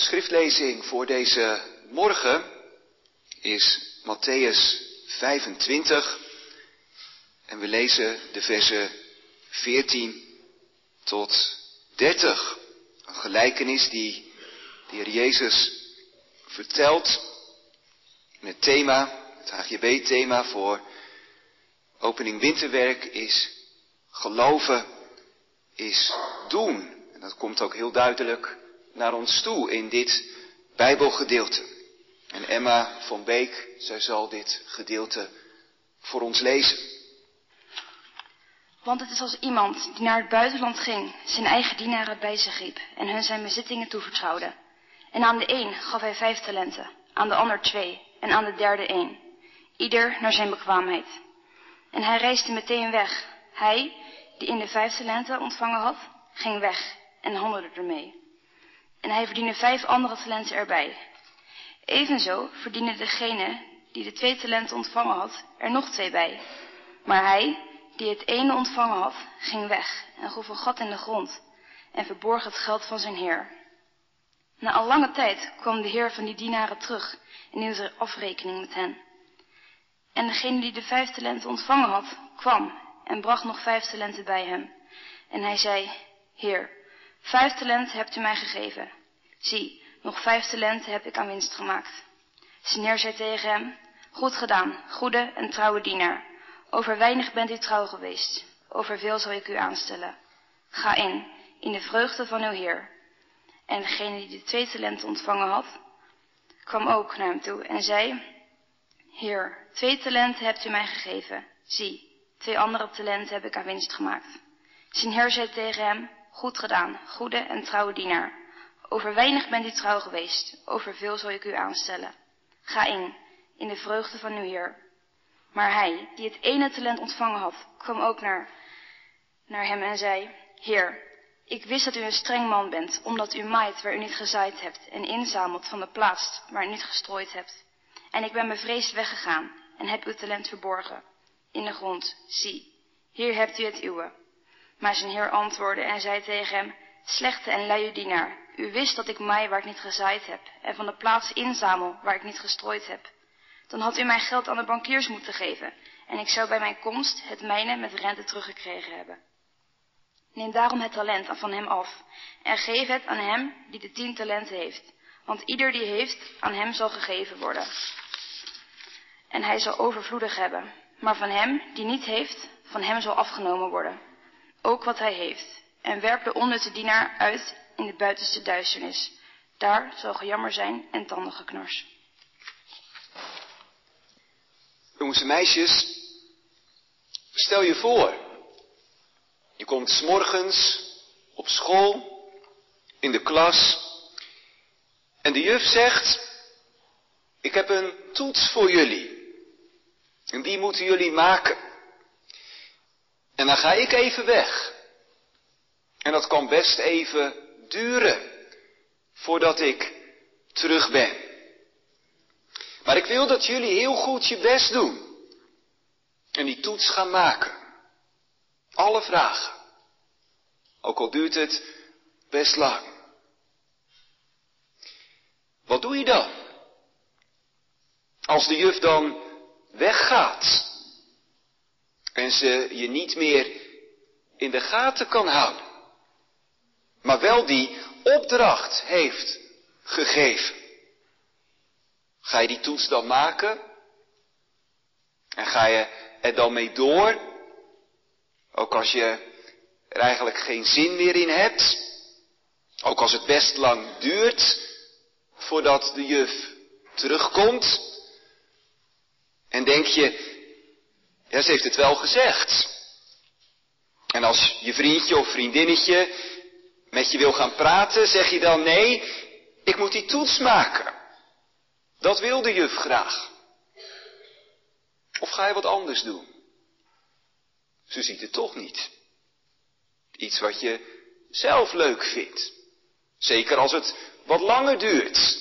schriftlezing voor deze morgen is Matthäus 25 en we lezen de versen 14 tot 30. Een gelijkenis die de Heer Jezus vertelt in het thema, het HGB-thema voor opening winterwerk is geloven is doen. En dat komt ook heel duidelijk naar ons toe in dit Bijbelgedeelte. En Emma van Beek, zij zal dit gedeelte voor ons lezen. Want het is als iemand die naar het buitenland ging, zijn eigen dienaren bij zich riep en hun zijn bezittingen toevertrouwde. En aan de een gaf hij vijf talenten, aan de ander twee en aan de derde één, ieder naar zijn bekwaamheid. En hij reisde meteen weg. Hij, die in de vijf talenten ontvangen had, ging weg en handelde ermee. En hij verdiende vijf andere talenten erbij. Evenzo verdiende degene die de twee talenten ontvangen had, er nog twee bij. Maar hij, die het ene ontvangen had, ging weg en groef een gat in de grond en verborg het geld van zijn heer. Na al lange tijd kwam de heer van die dienaren terug en hield afrekening met hen. En degene die de vijf talenten ontvangen had, kwam en bracht nog vijf talenten bij hem. En hij zei, Heer, vijf talenten hebt u mij gegeven. Zie, nog vijf talenten heb ik aan winst gemaakt. Zijn heer zei tegen hem, Goed gedaan, goede en trouwe dienaar. Over weinig bent u trouw geweest, over veel zal ik u aanstellen. Ga in, in de vreugde van uw Heer. En degene die de twee talenten ontvangen had, kwam ook naar hem toe en zei, Heer, twee talenten hebt u mij gegeven. Zie, twee andere talenten heb ik aan winst gemaakt. Zijn heer zei tegen hem, goed gedaan, goede en trouwe dienaar. Over weinig bent u trouw geweest, over veel zal ik u aanstellen. Ga in, in de vreugde van uw Heer. Maar hij, die het ene talent ontvangen had, kwam ook naar, naar hem en zei, Heer, ik wist dat u een streng man bent, omdat u maait waar u niet gezaaid hebt en inzamelt van de plaats waar u niet gestrooid hebt. En ik ben bevreesd weggegaan en heb uw talent verborgen in de grond. Zie, hier hebt u het uwe. Maar zijn heer antwoordde en zei tegen hem, slechte en luie dienaar, u wist dat ik maai waar ik niet gezaaid heb en van de plaats inzamel waar ik niet gestrooid heb. Dan had u mijn geld aan de bankiers moeten geven en ik zou bij mijn komst het mijne met rente teruggekregen hebben. Neem daarom het talent van hem af en geef het aan hem die de tien talenten heeft. Want ieder die heeft, aan hem zal gegeven worden. En hij zal overvloedig hebben. Maar van hem die niet heeft, van hem zal afgenomen worden. Ook wat hij heeft. En werp de onnutte dienaar uit in de buitenste duisternis. Daar zal gejammer zijn en tandengeknars. Jongens en meisjes, stel je voor, je komt s morgens op school, in de klas, en de juf zegt, ik heb een toets voor jullie. En die moeten jullie maken. En dan ga ik even weg. En dat kan best even duren voordat ik terug ben. Maar ik wil dat jullie heel goed je best doen. En die toets gaan maken. Alle vragen. Ook al duurt het best lang. Wat doe je dan? Als de juf dan weggaat en ze je niet meer in de gaten kan houden, maar wel die opdracht heeft gegeven. Ga je die toets dan maken? En ga je er dan mee door? Ook als je er eigenlijk geen zin meer in hebt? Ook als het best lang duurt voordat de juf terugkomt? En denk je, ja, ze heeft het wel gezegd. En als je vriendje of vriendinnetje met je wil gaan praten, zeg je dan nee, ik moet die toets maken. Dat wil de juf graag. Of ga je wat anders doen? Ze ziet het toch niet. Iets wat je zelf leuk vindt. Zeker als het wat langer duurt.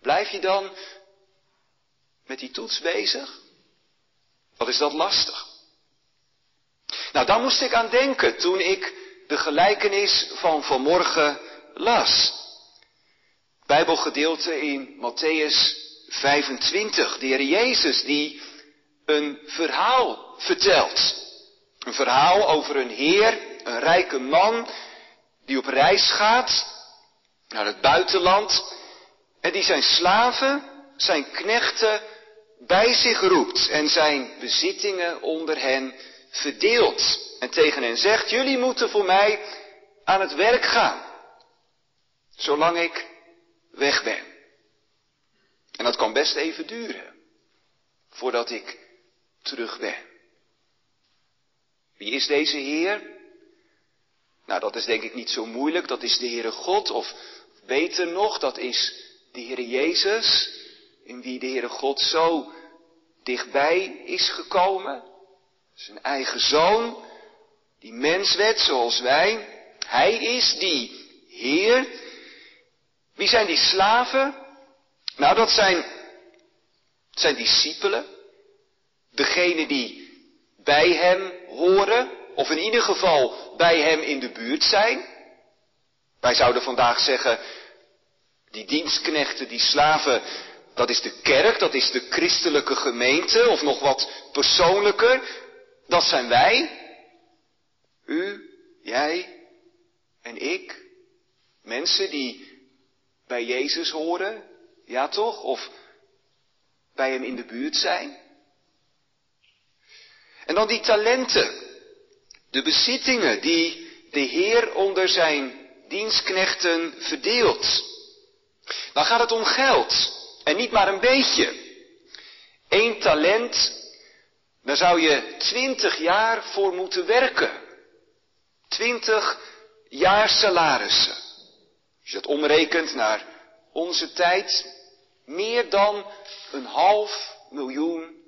Blijf je dan met die toets bezig? Wat is dat lastig? Nou, daar moest ik aan denken toen ik de gelijkenis van vanmorgen las. Bijbelgedeelte in Matthäus 25. De Heer Jezus die een verhaal vertelt. Een verhaal over een heer, een rijke man, die op reis gaat naar het buitenland en die zijn slaven, zijn knechten bij zich roept en zijn bezittingen onder hen verdeelt. En tegen hen zegt, jullie moeten voor mij aan het werk gaan, zolang ik weg ben. En dat kan best even duren, voordat ik terug ben. Wie is deze Heer? Nou, dat is denk ik niet zo moeilijk. Dat is de Heere God. Of beter nog, dat is de Heere Jezus. In wie de Heere God zo dichtbij is gekomen. Zijn eigen zoon. Die mens werd zoals wij. Hij is die Heer. Wie zijn die slaven? Nou, dat zijn, zijn discipelen. Degene die bij hem horen, of in ieder geval bij hem in de buurt zijn. Wij zouden vandaag zeggen, die dienstknechten, die slaven, dat is de kerk, dat is de christelijke gemeente, of nog wat persoonlijker, dat zijn wij. U, jij en ik. Mensen die bij Jezus horen, ja toch? Of bij hem in de buurt zijn. En dan die talenten, de bezittingen die de Heer onder zijn dienstknechten verdeelt. Dan gaat het om geld en niet maar een beetje. Eén talent, daar zou je twintig jaar voor moeten werken. Twintig jaar salarissen. Als je dat omrekent naar onze tijd, meer dan een half miljoen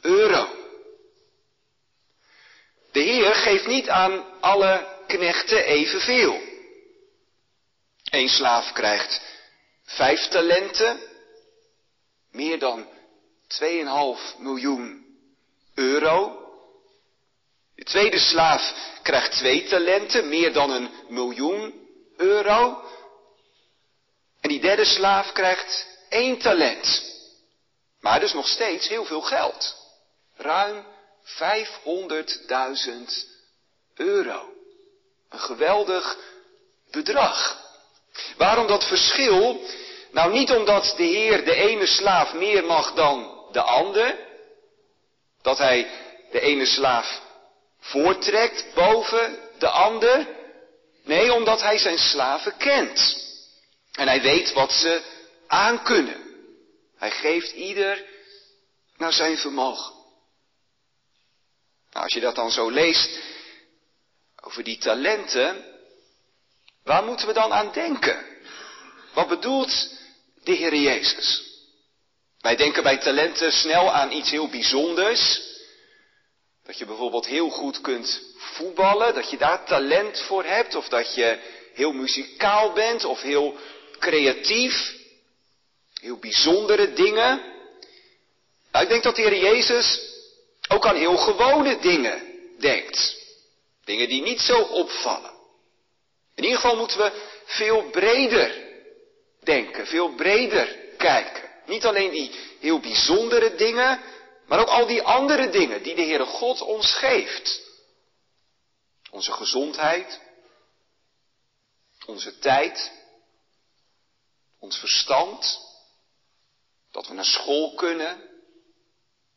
euro. De Heer geeft niet aan alle knechten evenveel. Eén slaaf krijgt vijf talenten, meer dan 2,5 miljoen euro. De tweede slaaf krijgt twee talenten, meer dan een miljoen euro. En die derde slaaf krijgt één talent. Maar dus nog steeds heel veel geld. Ruim 500.000 euro. Een geweldig bedrag. Waarom dat verschil? Nou, niet omdat de Heer de ene slaaf meer mag dan de ander. Dat hij de ene slaaf voortrekt boven de ander. Nee, omdat hij zijn slaven kent. En hij weet wat ze aankunnen. Hij geeft ieder naar zijn vermogen. Nou, als je dat dan zo leest over die talenten, waar moeten we dan aan denken? Wat bedoelt de Heer Jezus? Wij denken bij talenten snel aan iets heel bijzonders. Dat je bijvoorbeeld heel goed kunt voetballen, dat je daar talent voor hebt, of dat je heel muzikaal bent, of heel creatief, heel bijzondere dingen. Nou, ik denk dat de Heer Jezus ook aan heel gewone dingen denkt. Dingen die niet zo opvallen. In ieder geval moeten we veel breder denken, veel breder kijken. Niet alleen die heel bijzondere dingen, maar ook al die andere dingen die de Heere God ons geeft. Onze gezondheid, onze tijd, ons verstand, dat we naar school kunnen,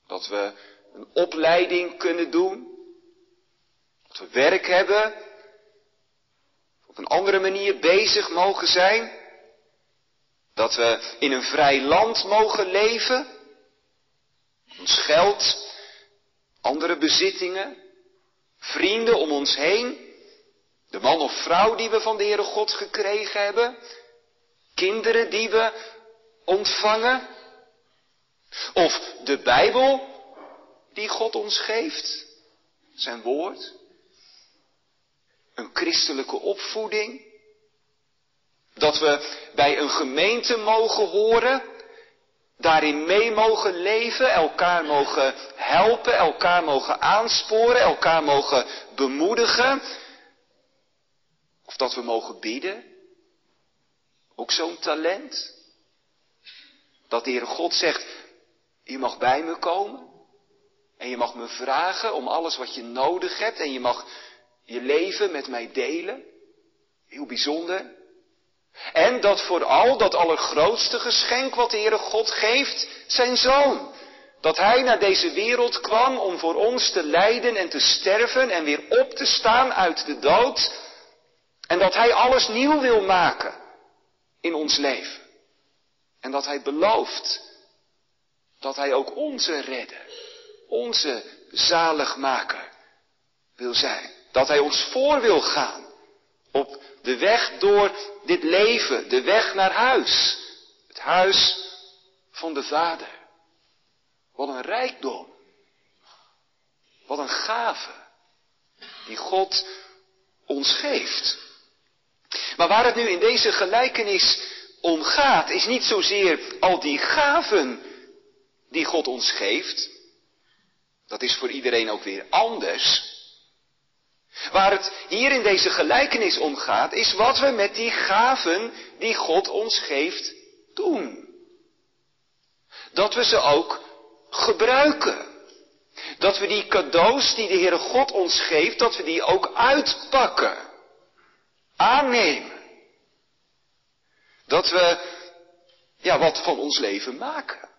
dat we een opleiding kunnen doen, dat we werk hebben, op een andere manier bezig mogen zijn, dat we in een vrij land mogen leven, ons geld, andere bezittingen, vrienden om ons heen, de man of vrouw die we van de Heere God gekregen hebben, kinderen die we ontvangen, of de Bijbel die God ons geeft, zijn woord, een christelijke opvoeding, dat we bij een gemeente mogen horen, daarin mee mogen leven, elkaar mogen helpen, elkaar mogen aansporen, elkaar mogen bemoedigen, of dat we mogen bidden Ook zo'n talent. Dat de Heere God zegt, je mag bij me komen. En je mag me vragen om alles wat je nodig hebt. En je mag je leven met mij delen. Heel bijzonder. En dat vooral dat allergrootste geschenk wat de Heere God geeft, zijn zoon. Dat hij naar deze wereld kwam om voor ons te lijden en te sterven en weer op te staan uit de dood. En dat hij alles nieuw wil maken in ons leven. En dat hij belooft dat hij ook onze redder, onze zaligmaker wil zijn. Dat hij ons voor wil gaan op de weg door dit leven, de weg naar huis. Het huis van de Vader. Wat een rijkdom. Wat een gave die God ons geeft. Maar waar het nu in deze gelijkenis om gaat, is niet zozeer al die gaven die God ons geeft. Dat is voor iedereen ook weer anders. Waar het hier in deze gelijkenis om gaat, is wat we met die gaven die God ons geeft doen. Dat we ze ook gebruiken. Dat we die cadeaus die de Heere God ons geeft, dat we die ook uitpakken. Aannemen. Dat we, ja, wat van ons leven maken.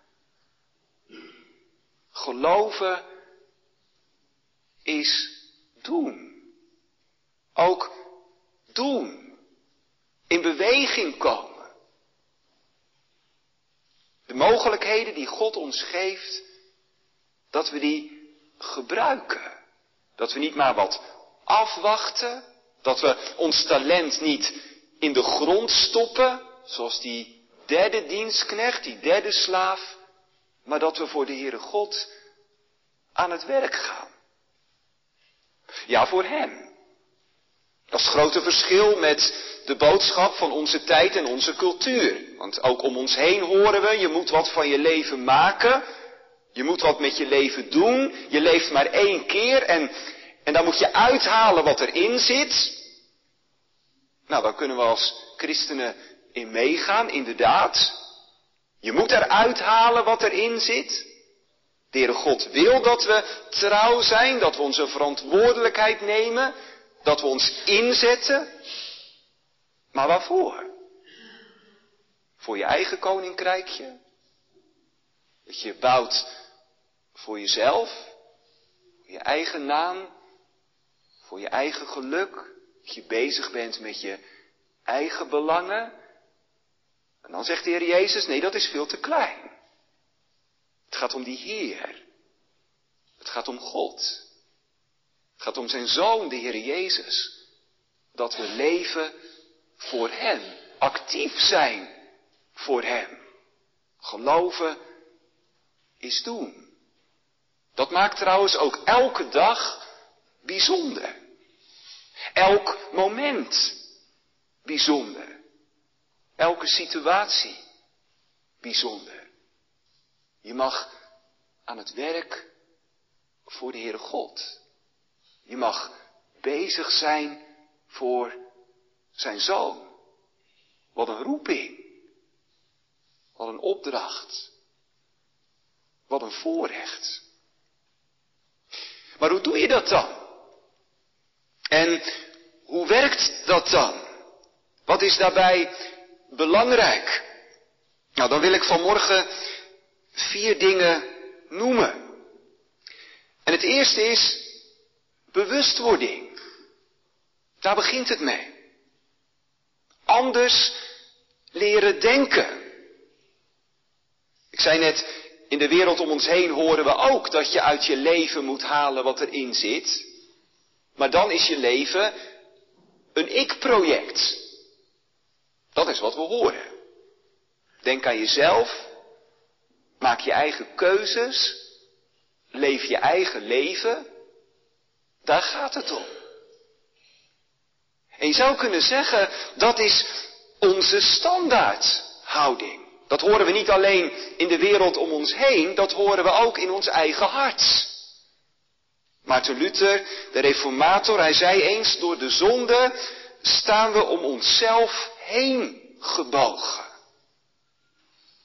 Geloven is doen. Ook doen. In beweging komen. De mogelijkheden die God ons geeft, dat we die gebruiken. Dat we niet maar wat afwachten, dat we ons talent niet in de grond stoppen, zoals die derde dienstknecht, die derde slaaf, maar dat we voor de Heere God aan het werk gaan. Ja, voor Hem. Dat is het grote verschil met de boodschap van onze tijd en onze cultuur. Want ook om ons heen horen we, je moet wat van je leven maken. Je moet wat met je leven doen. Je leeft maar één keer en, en dan moet je uithalen wat erin zit. Nou, daar kunnen we als christenen in meegaan, inderdaad. Je moet eruit halen wat erin zit. De God wil dat we trouw zijn, dat we onze verantwoordelijkheid nemen, dat we ons inzetten. Maar waarvoor? Voor je eigen koninkrijkje? Dat je bouwt voor jezelf, voor je eigen naam, voor je eigen geluk. Dat je bezig bent met je eigen belangen. En dan zegt de Heer Jezus, nee, dat is veel te klein. Het gaat om die Heer. Het gaat om God. Het gaat om zijn Zoon, de Heer Jezus. Dat we leven voor Hem. Actief zijn voor Hem. Geloven is doen. Dat maakt trouwens ook elke dag bijzonder. Elk moment bijzonder. Elke situatie bijzonder. Je mag aan het werk voor de Heere God. Je mag bezig zijn voor zijn zoon. Wat een roeping. Wat een opdracht. Wat een voorrecht. Maar hoe doe je dat dan? En hoe werkt dat dan? Wat is daarbij belangrijk? Nou, dan wil ik vanmorgen vier dingen noemen. En het eerste is bewustwording. Daar begint het mee. Anders leren denken. Ik zei net, in de wereld om ons heen horen we ook dat je uit je leven moet halen wat erin zit. Maar dan is je leven een ik-project. Dat is wat we horen. Denk aan jezelf. Maak je eigen keuzes. Leef je eigen leven. Daar gaat het om. En je zou kunnen zeggen, dat is onze standaardhouding. Dat horen we niet alleen in de wereld om ons heen, dat horen we ook in ons eigen hart. Maarten Luther, de reformator, hij zei eens, door de zonde staan we om onszelf heen gebogen.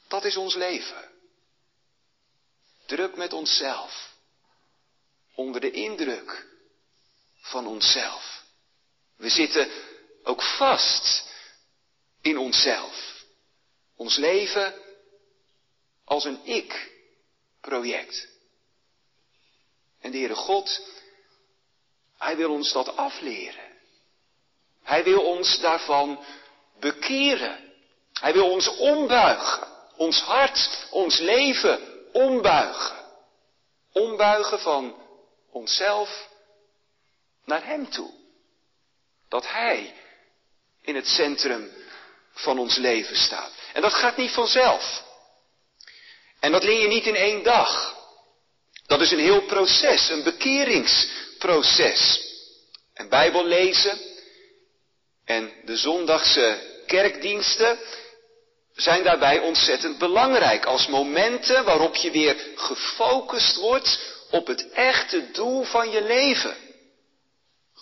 Dat is ons leven. Druk met onszelf. Onder de indruk van onszelf. We zitten ook vast in onszelf. Ons leven als een ik-project. En de Heere God, Hij wil ons dat afleren. Hij wil ons daarvan bekeren. Hij wil ons ombuigen. Ons hart, ons leven ombuigen. Ombuigen van onszelf naar Hem toe. Dat Hij in het centrum van ons leven staat. En dat gaat niet vanzelf. En dat leer je niet in één dag. Dat is een heel proces, een bekeringsproces. En Bijbel lezen en de zondagse kerkdiensten zijn daarbij ontzettend belangrijk als momenten waarop je weer gefocust wordt op het echte doel van je leven.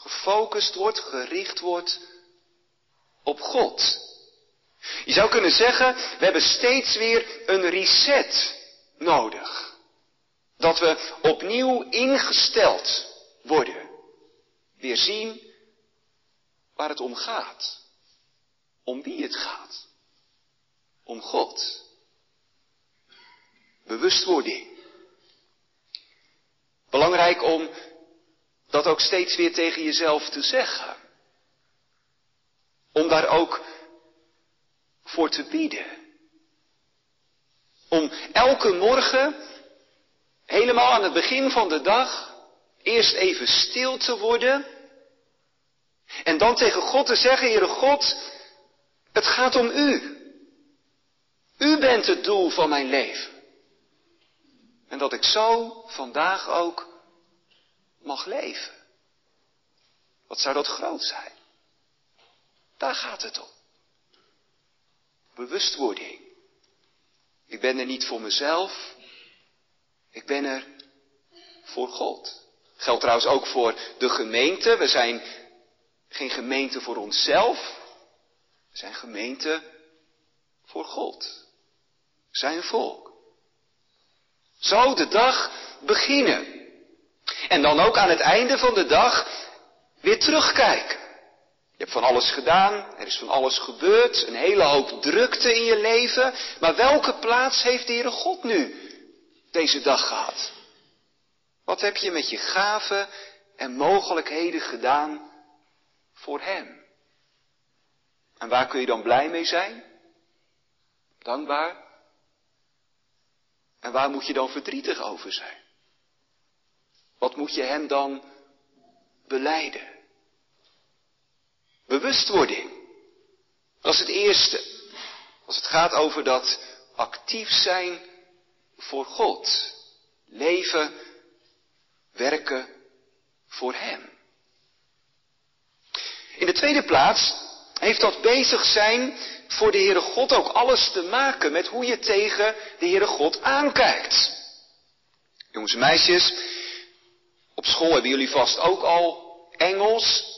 Gefocust wordt, gericht wordt op God. Je zou kunnen zeggen, we hebben steeds weer een reset nodig. Dat we opnieuw ingesteld worden. Weer zien waar het om gaat. Om wie het gaat. Om God. Bewustwording. Belangrijk om dat ook steeds weer tegen jezelf te zeggen. Om daar ook voor te bieden. Om elke morgen, helemaal aan het begin van de dag, eerst even stil te worden. En dan tegen God te zeggen, Heere God, het gaat om U. U bent het doel van mijn leven. En dat ik zo vandaag ook mag leven. Wat zou dat groot zijn? Daar gaat het om. Bewustwording. Ik ben er niet voor mezelf. Ik ben er voor God. Geldt trouwens ook voor de gemeente. We zijn geen gemeente voor onszelf. We zijn gemeente voor God. Zijn volk. Zo de dag beginnen. En dan ook aan het einde van de dag weer terugkijken. Je hebt van alles gedaan, er is van alles gebeurd, een hele hoop drukte in je leven. Maar welke plaats heeft de Heere God nu deze dag gehad? Wat heb je met je gaven en mogelijkheden gedaan voor Hem? En waar kun je dan blij mee zijn? Dankbaar? En waar moet je dan verdrietig over zijn? Wat moet je Hem dan beleiden? Bewustwording. Dat is het eerste. Als het gaat over dat actief zijn voor God. Leven, werken voor Hem. In de tweede plaats heeft dat bezig zijn voor de Heere God ook alles te maken met hoe je tegen de Heere God aankijkt. Jongens en meisjes, op school hebben jullie vast ook al Engels,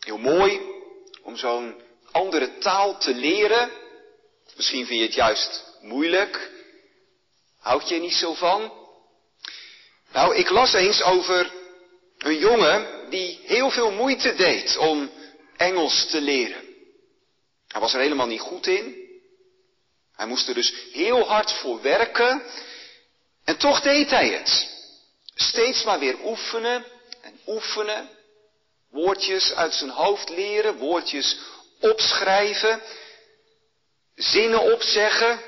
Heel mooi om zo'n andere taal te leren. Misschien vind je het juist moeilijk. Houd je er niet zo van? Nou, ik las eens over een jongen die heel veel moeite deed om Engels te leren. Hij was er helemaal niet goed in. Hij moest er dus heel hard voor werken. En toch deed hij het. Steeds maar weer oefenen en oefenen woordjes uit zijn hoofd leren, woordjes opschrijven, zinnen opzeggen,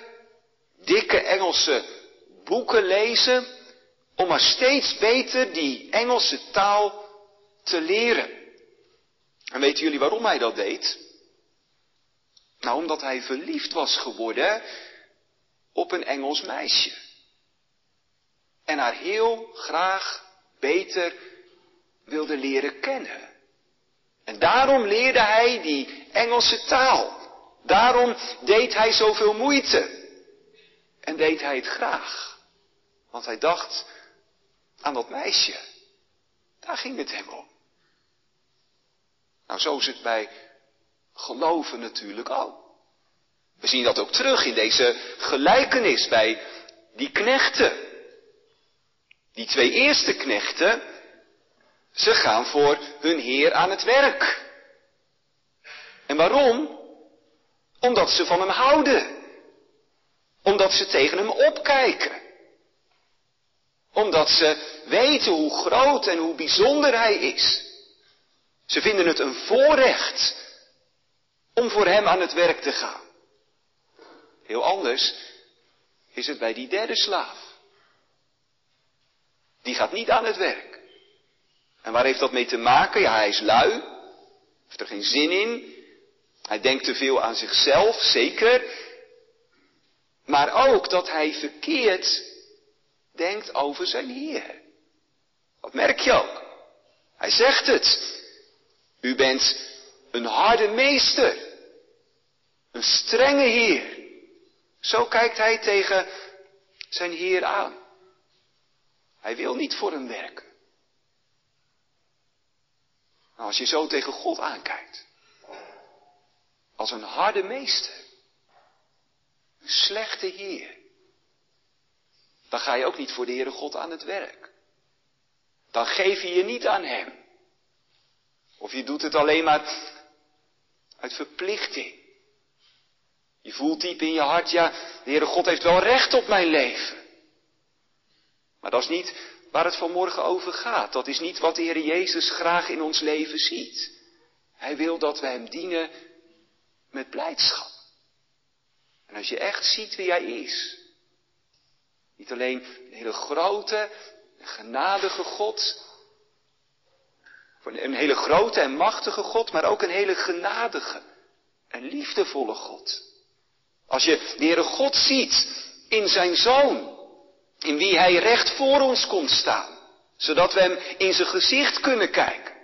dikke Engelse boeken lezen, om maar steeds beter die Engelse taal te leren. En weten jullie waarom hij dat deed? Nou, omdat hij verliefd was geworden op een Engels meisje. En haar heel graag beter wilde leren kennen. En daarom leerde hij die Engelse taal. Daarom deed hij zoveel moeite. En deed hij het graag. Want hij dacht aan dat meisje. Daar ging het hem om. Nou, zo is het bij geloven natuurlijk ook. We zien dat ook terug in deze gelijkenis bij die knechten. Die twee eerste knechten, ze gaan voor hun Heer aan het werk. En waarom? Omdat ze van hem houden. Omdat ze tegen hem opkijken. Omdat ze weten hoe groot en hoe bijzonder hij is. Ze vinden het een voorrecht om voor hem aan het werk te gaan. Heel anders is het bij die derde slaaf. Die gaat niet aan het werk. En waar heeft dat mee te maken? Ja, hij is lui. Heeft er geen zin in. Hij denkt te veel aan zichzelf, zeker. Maar ook dat hij verkeerd denkt over zijn Heer. Dat merk je ook. Hij zegt het. U bent een harde meester. Een strenge Heer. Zo kijkt hij tegen zijn Heer aan. Hij wil niet voor hem werken. Nou, als je zo tegen God aankijkt, als een harde meester, een slechte Heer, dan ga je ook niet voor de Heere God aan het werk. Dan geef je je niet aan Hem. Of je doet het alleen maar uit verplichting. Je voelt diep in je hart, ja, de Heere God heeft wel recht op mijn leven. Maar dat is niet waar het vanmorgen over gaat. Dat is niet wat de Heer Jezus graag in ons leven ziet. Hij wil dat we Hem dienen met blijdschap. En als je echt ziet wie Hij is. Niet alleen een hele grote, genadige God. Een hele grote en machtige God, maar ook een hele genadige en liefdevolle God. Als je de Heere God ziet in zijn Zoon, in wie Hij recht voor ons komt staan, zodat we Hem in zijn gezicht kunnen kijken.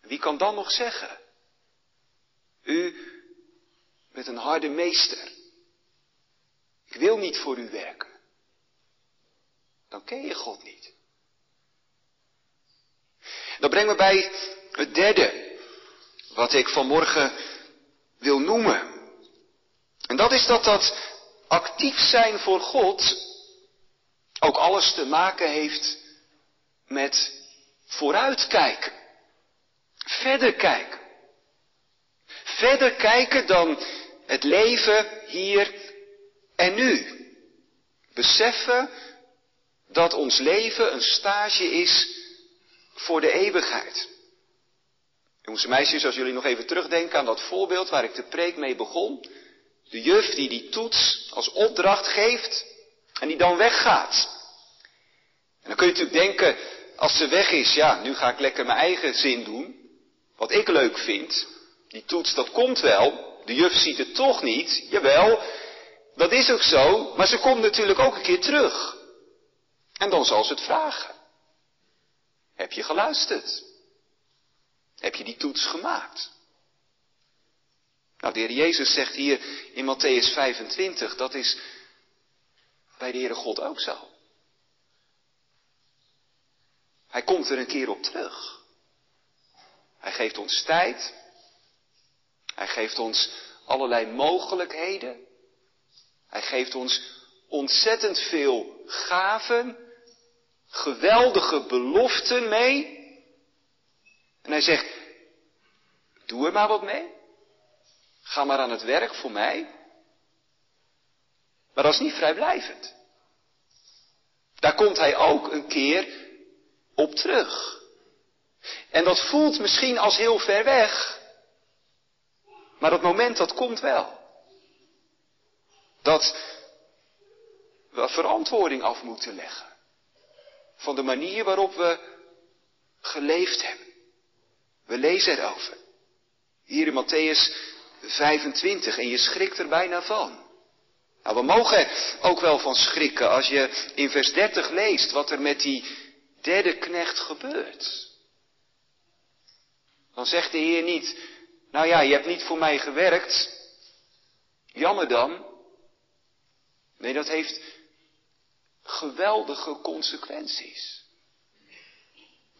Wie kan dan nog zeggen, u bent een harde meester, ik wil niet voor u werken. Dan ken je God niet. Dat brengt me bij het derde, wat ik vanmorgen wil noemen. En dat is dat dat actief zijn voor God ook alles te maken heeft met vooruitkijken. Verder kijken. Verder kijken dan het leven hier en nu. Beseffen dat ons leven een stage is voor de eeuwigheid. Jongens en meisjes, als jullie nog even terugdenken aan dat voorbeeld waar ik de preek mee begon. De juf die die toets als opdracht geeft en die dan weggaat. En dan kun je natuurlijk denken, als ze weg is, ja, nu ga ik lekker mijn eigen zin doen. Wat ik leuk vind. Die toets, dat komt wel. De juf ziet het toch niet. Jawel, dat is ook zo. Maar ze komt natuurlijk ook een keer terug. En dan zal ze het vragen. Heb je geluisterd? Heb je die toets gemaakt? Nou, de Heer Jezus zegt hier in Matthäus 25, dat is bij de Heere God ook zo. Hij komt er een keer op terug. Hij geeft ons tijd. Hij geeft ons allerlei mogelijkheden. Hij geeft ons ontzettend veel gaven, geweldige beloften mee. En hij zegt, doe er maar wat mee. Ga maar aan het werk voor mij. Maar dat is niet vrijblijvend. Daar komt hij ook een keer op terug. En dat voelt misschien als heel ver weg. Maar dat moment dat komt wel. Dat we verantwoording af moeten leggen. Van de manier waarop we geleefd hebben. We lezen erover. Hier in Matthäus 25 en je schrikt er bijna van. Nou, we mogen ook wel van schrikken als je in vers 30 leest wat er met die derde knecht gebeurt. Dan zegt de Heer niet, nou ja, je hebt niet voor mij gewerkt. Jammer dan. Nee, dat heeft geweldige consequenties.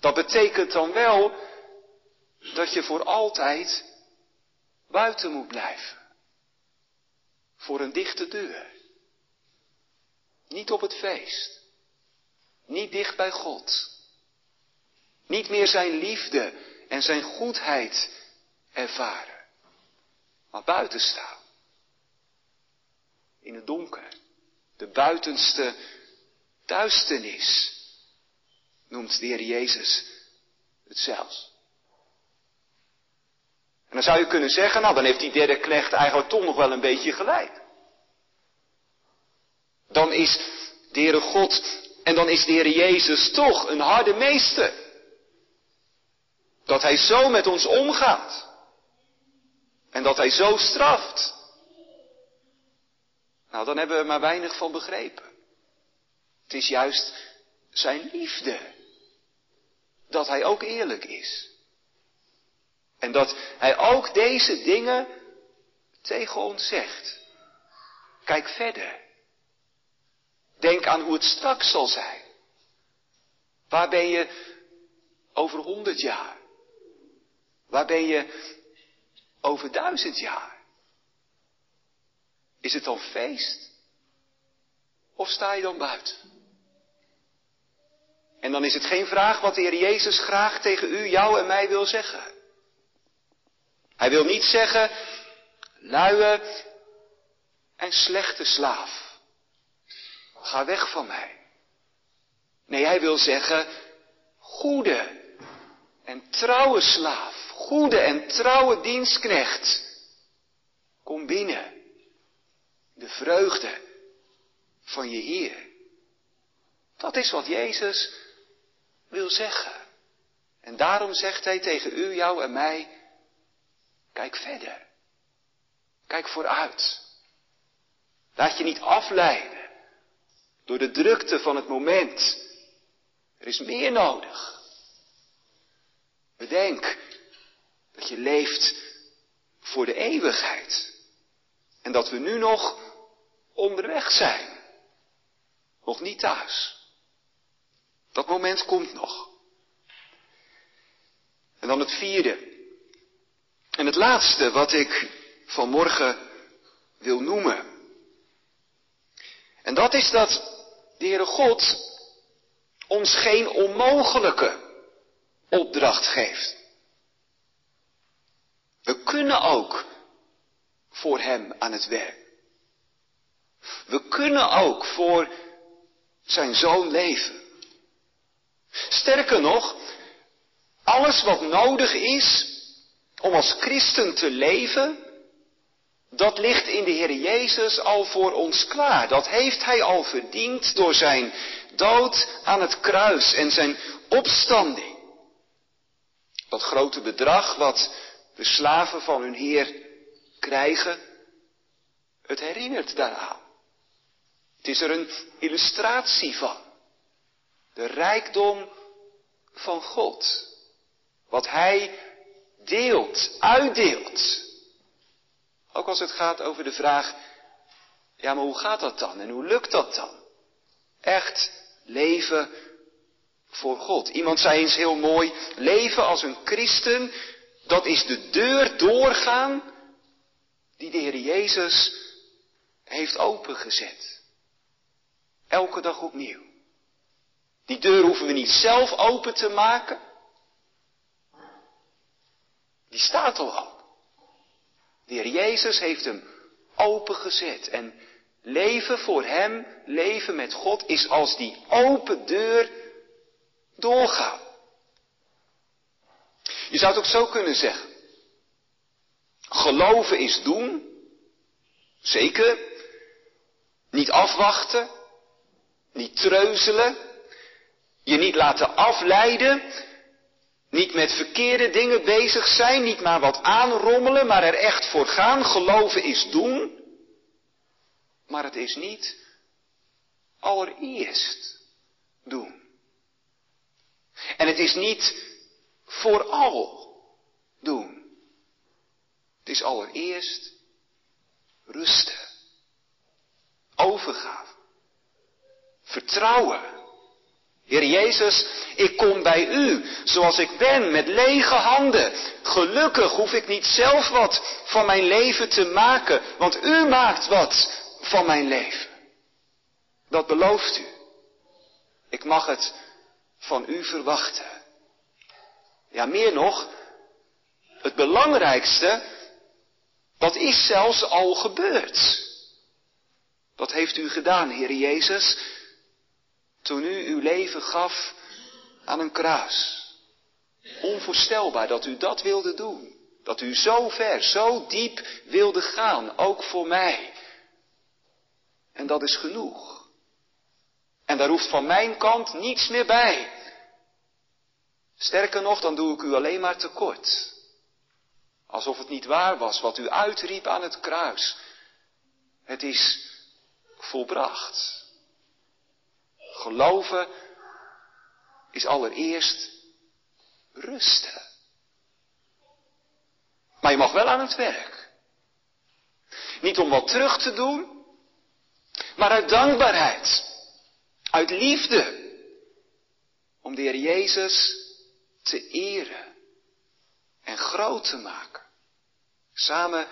Dat betekent dan wel dat je voor altijd buiten moet blijven. Voor een dichte deur. Niet op het feest. Niet dicht bij God. Niet meer zijn liefde en zijn goedheid ervaren. Maar buiten staan. In het donker. De buitenste duisternis. Noemt de Heer Jezus het zelfs. En dan zou je kunnen zeggen, nou dan heeft die derde knecht eigenlijk toch nog wel een beetje gelijk. Dan is de Heere God en dan is de Heer Jezus toch een harde meester. Dat Hij zo met ons omgaat. En dat Hij zo straft. Nou, dan hebben we maar weinig van begrepen. Het is juist Zijn liefde. Dat Hij ook eerlijk is. En dat Hij ook deze dingen tegen ons zegt. Kijk verder. Denk aan hoe het straks zal zijn. Waar ben je over honderd jaar? Waar ben je over duizend jaar? Is het dan feest? Of sta je dan buiten? En dan is het geen vraag wat de Heer Jezus graag tegen u, jou en mij wil zeggen. Hij wil niet zeggen, luie en slechte slaaf. Ga weg van mij. Nee, hij wil zeggen, goede en trouwe slaaf, goede en trouwe dienstknecht. Kom binnen. De vreugde van je Heer. Dat is wat Jezus wil zeggen. En daarom zegt hij tegen u, jou en mij, kijk verder. Kijk vooruit. Laat je niet afleiden door de drukte van het moment. Er is meer nodig. Bedenk dat je leeft voor de eeuwigheid. En dat we nu nog onderweg zijn. Nog niet thuis. Dat moment komt nog. En dan het vierde. En het laatste wat ik vanmorgen wil noemen. En dat is dat de Heere God ons geen onmogelijke opdracht geeft. We kunnen ook voor Hem aan het werk. We kunnen ook voor Zijn Zoon leven. Sterker nog, alles wat nodig is om als christen te leven, dat ligt in de Heer Jezus al voor ons klaar. Dat heeft Hij al verdiend door Zijn dood aan het kruis en Zijn opstanding. Dat grote bedrag wat de slaven van hun Heer krijgen, het herinnert daaraan. Het is er een illustratie van. De rijkdom van God. Wat Hij deelt, uitdeelt. Ook als het gaat over de vraag, ja maar hoe gaat dat dan en hoe lukt dat dan? Echt leven voor God. Iemand zei eens heel mooi, leven als een christen, dat is de deur doorgaan die de Heer Jezus heeft opengezet. Elke dag opnieuw. Die deur hoeven we niet zelf open te maken. Die staat al open. De Heer Jezus heeft hem opengezet. En leven voor Hem, leven met God, is als die open deur doorgaan. Je zou het ook zo kunnen zeggen. Geloven is doen. Zeker. Niet afwachten. Niet treuzelen. Je niet laten afleiden. Niet met verkeerde dingen bezig zijn. Niet maar wat aanrommelen. Maar er echt voor gaan. Geloven is doen. Maar het is niet allereerst doen. En het is niet vooral doen. Het is allereerst rusten. Overgave. Vertrouwen. Heer Jezus, ik kom bij u zoals ik ben, met lege handen. Gelukkig hoef ik niet zelf wat van mijn leven te maken, want u maakt wat van mijn leven. Dat belooft u. Ik mag het van u verwachten. Ja, meer nog, het belangrijkste, dat is zelfs al gebeurd. Wat heeft u gedaan, Heer Jezus, toen u uw leven gaf aan een kruis? Onvoorstelbaar dat u dat wilde doen. Dat u zo ver, zo diep wilde gaan, ook voor mij. En dat is genoeg. En daar hoeft van mijn kant niets meer bij. Sterker nog, dan doe ik u alleen maar tekort. Alsof het niet waar was wat u uitriep aan het kruis. Het is volbracht. Geloven is allereerst rusten. Maar je mag wel aan het werk. Niet om wat terug te doen, maar uit dankbaarheid, uit liefde, om de Heer Jezus te eren en groot te maken. Samen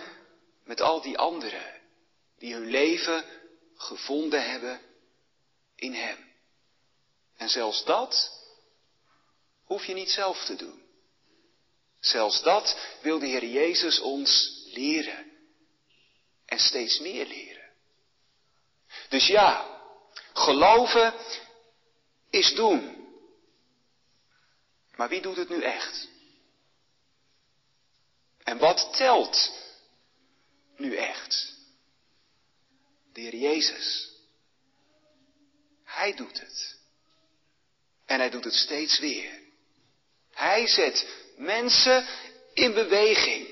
met al die anderen die hun leven gevonden hebben in Hem. En zelfs dat hoef je niet zelf te doen. Zelfs dat wil de Heer Jezus ons leren. En steeds meer leren. Dus ja, geloven is doen. Maar wie doet het nu echt? En wat telt nu echt? De Heer Jezus. Hij doet het. En hij doet het steeds weer. Hij zet mensen in beweging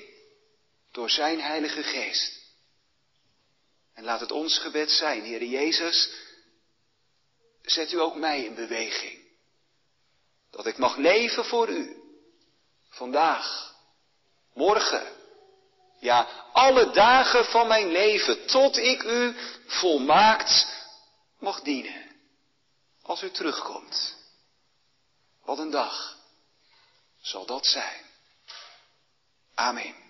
door zijn Heilige Geest. En laat het ons gebed zijn, Heer Jezus, zet u ook mij in beweging. Dat ik mag leven voor u. Vandaag, morgen, ja, alle dagen van mijn leven, tot ik u volmaakt mag dienen. Als u terugkomt. Wat een dag zal dat zijn. Amen.